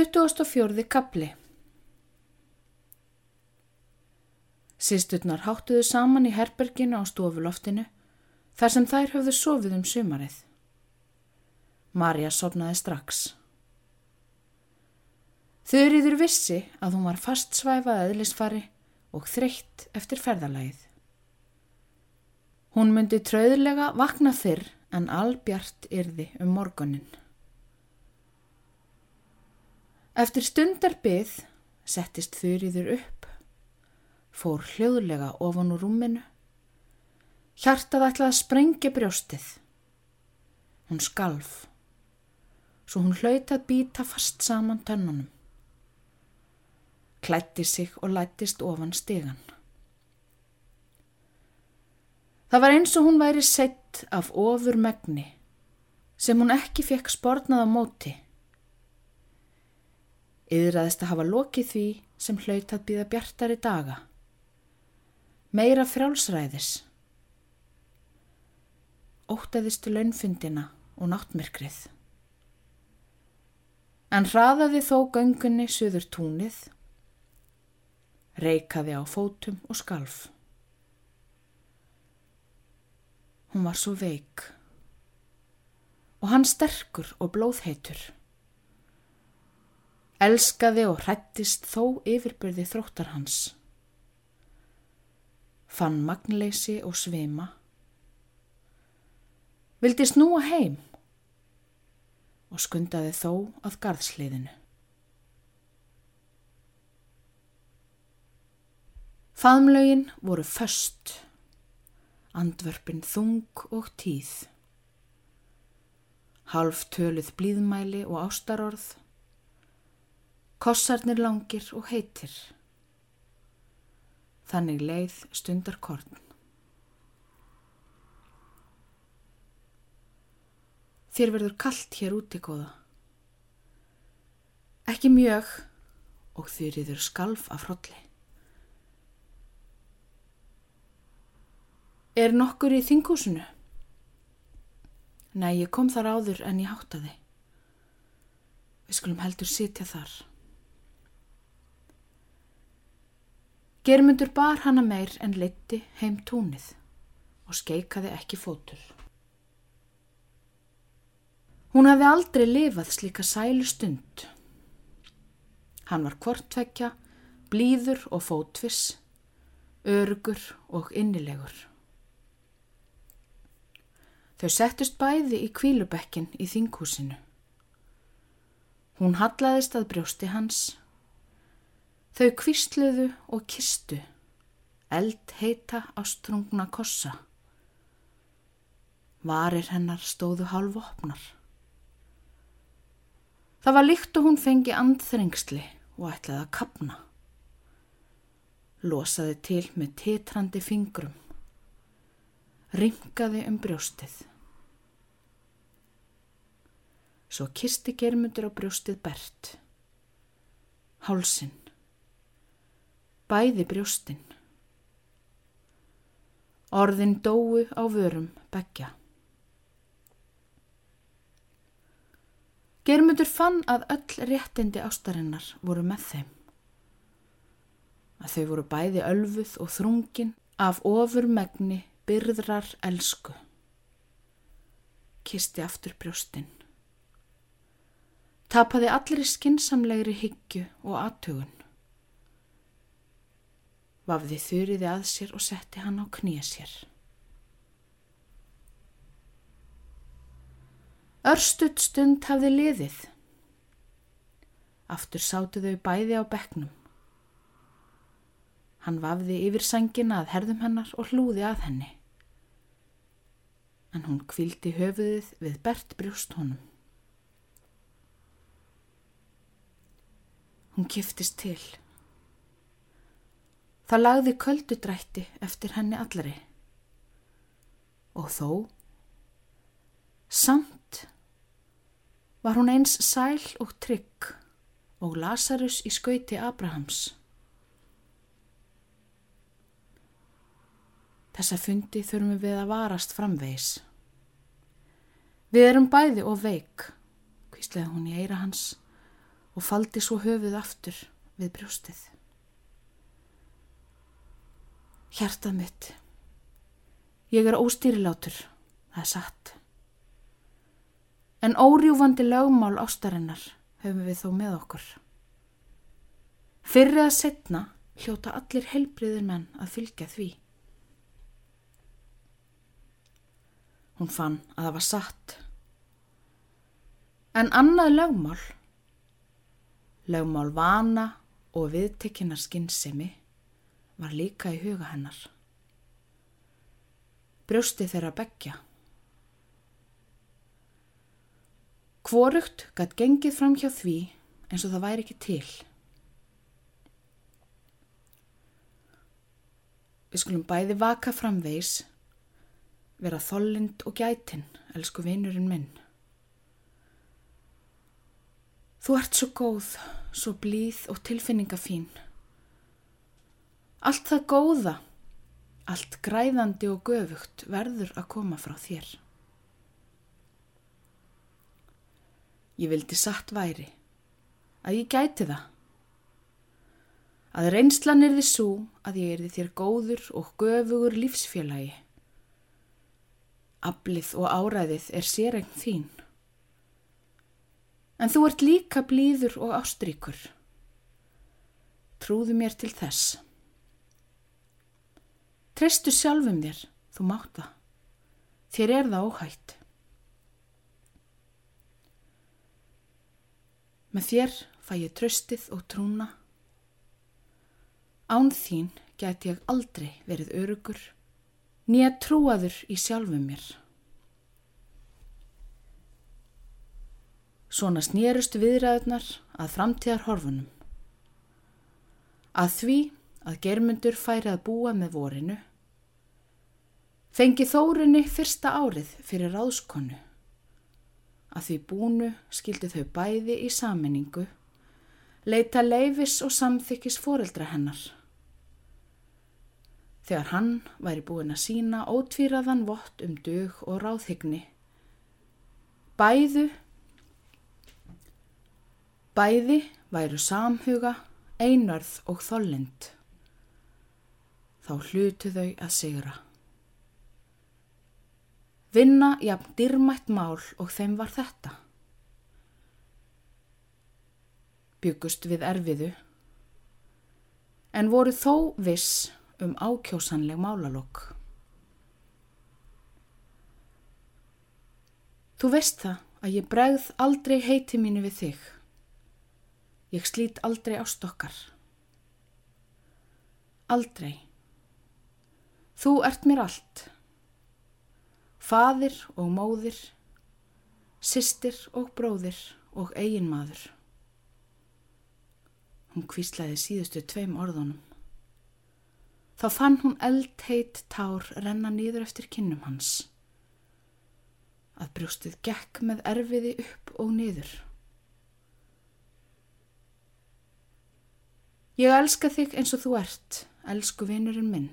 24. kapli Sisturnar háttuðu saman í herberginu á stofuloftinu þar sem þær höfðu sofið um sumarið. Marja sopnaði strax. Þurriður vissi að hún var fastsvæfað eðlisfari og þreytt eftir ferðalagið. Hún myndi tröðlega vakna fyrr en albjart yrði um morgunin. Eftir stundar byð settist þurriður upp, fór hljóðlega ofan úr rúminu, hjartað ætlaði að sprengja brjóstið. Hún skalf, svo hún hlaut að býta fast saman tönnunum. Klætti sig og lættist ofan stegan. Það var eins og hún væri sett af ofur megni sem hún ekki fekk spornað á móti. Yðraðist að hafa lokið því sem hlaut að býða bjartari daga. Meira frjálsræðis. Ótaðistu launfundina og náttmyrkrið. En hraðaði þó göngunni söður túnið, reikaði á fótum og skalf. Hún var svo veik og hann sterkur og blóðheitur. Elskaði og hrættist þó yfirbyrði þróttar hans. Fann magnleysi og svima. Vildi snúa heim og skundaði þó að garðsliðinu. Faðmlaugin voru föst, andvörpin þung og tíð. Half töluð blíðmæli og ástarorð Kossarnir langir og heitir. Þannig leið stundar korn. Þér verður kallt hér úti góða. Ekki mjög og þýriður skalf af hrolli. Er nokkur í þingúsinu? Nei, ég kom þar áður en ég háttaði. Við skulum heldur sitja þar. Germundur bar hana meir en leitti heim túnið og skeikaði ekki fótur. Hún hafi aldrei lifað slíka sælu stund. Hann var kvortvekja, blíður og fótvis, örgur og innilegur. Þau settust bæði í kvílubekkin í þinghúsinu. Hún hallaðist að brjósti hans Þau kvistluðu og kistu, eld heita á strungna kossa. Varir hennar stóðu hálf opnar. Það var líkt og hún fengi andþrengsli og ætlaði að kapna. Losaði til með titrandi fingrum. Ringaði um brjóstið. Svo kisti germundur á brjóstið bert. Hálsin bæði brjóstinn. Orðin dóu á vörum begja. Germundur fann að öll réttindi ástarinnar voru með þeim. Að þau voru bæði ölfuð og þrungin af ofur megni byrðrar elsku. Kisti aftur brjóstinn. Tapaði allir í skinsamlegri hyggju og aðtögun vafði þurriði að sér og setti hann á knýja sér. Örstuðt stund hafði liðið. Aftur sátu þau bæði á bekknum. Hann vafði yfir sangina að herðum hennar og hlúði að henni. En hún kvildi höfuðið við bert brjóst honum. Hún kiftist til. Það lagði köldudrætti eftir henni allari. Og þó, samt var hún eins sæl og trygg og Lazarus í skauti Abrahams. Þessa fundi þurfum við að varast framvegis. Við erum bæði og veik, kvíslega hún í eira hans og faldi svo höfuð aftur við brjóstið. Hjartað mitt, ég er óstýrilátur, það er satt. En órjúfandi lögmál ástarinnar höfum við þó með okkur. Fyrir að setna hljóta allir helbriðir menn að fylgja því. Hún fann að það var satt. En annað lögmál, lögmál vana og viðtekkinar skinnsemi var líka í huga hennar. Brjósti þeirra begja. Hvorugt gætt gengið fram hjá því eins og það væri ekki til. Við skulum bæði vaka framvegs, vera þollind og gætin, elsku vinurinn minn. Þú ert svo góð, svo blíð og tilfinningafín. Allt það góða, allt græðandi og göfugt verður að koma frá þér. Ég vildi satt væri, að ég gæti það að reynslan er þið svo að ég er þið þér góður og göfugur lífsfélagi. Ablið og áræðið er sérregn þín. En þú ert líka blíður og ástríkur. Trúðu mér til þess. Trestu sjálfum þér, þú mátt það. Þér er það óhætt. Með þér fæ ég tröstið og trúna Án þín get ég aldrei verið örugur, nýja trúaður í sjálfu mér. Svona snýrust viðræðunar að framtíðar horfunum. Að því að germundur færi að búa með vorinu, fengi þórinni fyrsta árið fyrir ráðskonu. Að því búnu skildi þau bæði í saminningu, leita leifis og samþykis foreldra hennar þegar hann væri búin að sína ótvíraðan vott um dög og ráðhyggni. Bæðu, bæði væru samhuga, einarð og þollind. Þá hlutu þau að sigra. Vinna jafn dyrmætt mál og þeim var þetta. Byggust við erfiðu, en voru þó viss um ákjósanleg málalokk. Þú veist það að ég bregð aldrei heiti mínu við þig. Ég slít aldrei á stokkar. Aldrei. Þú ert mér allt. Fadir og móðir, sýstir og bróðir og eiginmaður. Hún kvíslaði síðustu tveim orðunum. Þá fann hún eldheit tár renna nýður eftir kinnum hans. Að brjóstið gekk með erfiði upp og nýður. Ég elska þig eins og þú ert, elsku vinurinn minn.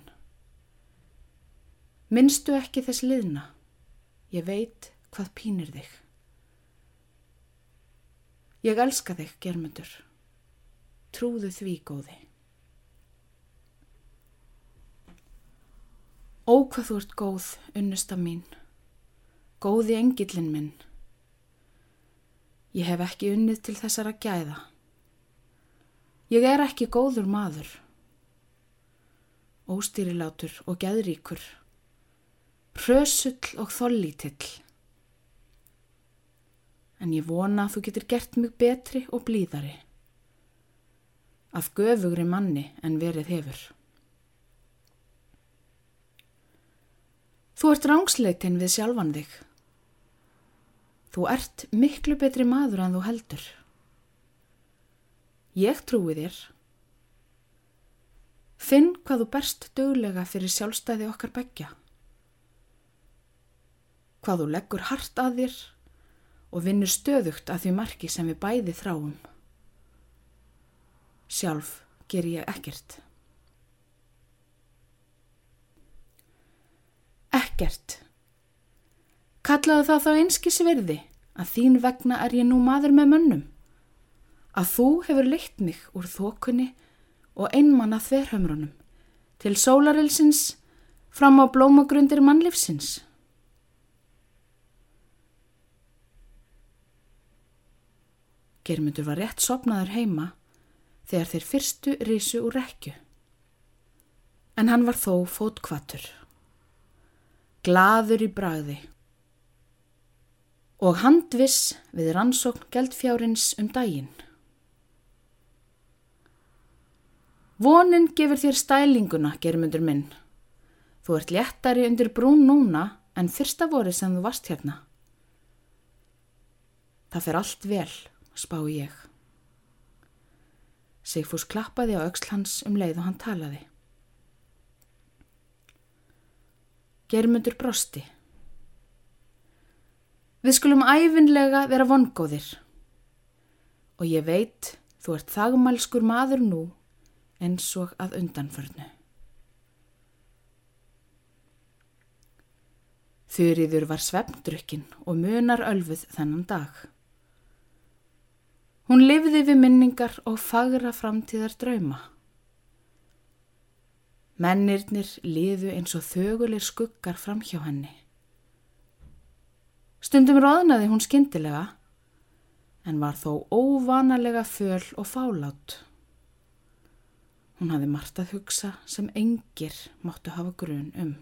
Minnstu ekki þess liðna, ég veit hvað pínir þig. Ég elska þig, germundur. Trúðu því góði. Ó hvað þú ert góð, unnusta mín, góði engillin minn. Ég hef ekki unnið til þessara gæða. Ég er ekki góður maður. Óstýrilátur og gæðríkur. Hrösull og þollítill. En ég vona að þú getur gert mig betri og blíðari. Af göfugri manni en verið hefur. Þú ert rángsleitinn við sjálfan þig. Þú ert miklu betri maður en þú heldur. Ég trúi þér. Finn hvað þú berst döglega fyrir sjálfstæði okkar begja. Hvað þú leggur hart að þér og vinnur stöðugt að því marki sem við bæði þráum. Sjálf ger ég ekkert. ekkert. Kallaðu það þá einski svirði að þín vegna er ég nú maður með mönnum. að þú hefur leitt mig úr þokunni og einmanna þverhömrunum til sólarilsins fram á blómagrundir mannlifsins. Germundur var rétt sopnaður heima þegar þeir fyrstu risu úr rekju. En hann var þó fótkvatur, gladur í bragði og handviss við rannsókn geldfjárins um daginn. Vonin gefur þér stælinguna, germundur minn. Þú ert léttari undir brún núna en fyrsta voru sem þú varst hérna. Það fer allt vel spá ég. Sigfús klappaði á auksl hans um leið og hann talaði. Germundur brosti. Við skulum æfinlega vera vongóðir og ég veit þú ert þagmælskur maður nú eins og að undanförnu. Þurriður var svefndrukkin og munar ölfuð þennan dag. Hún lifði við minningar og fagra framtíðar drauma. Mennirnir liðu eins og þögulir skuggar fram hjá henni. Stundum róðnaði hún skindilega, en var þó óvanalega föl og fálátt. Hún hafði margt að hugsa sem engir máttu hafa grun um.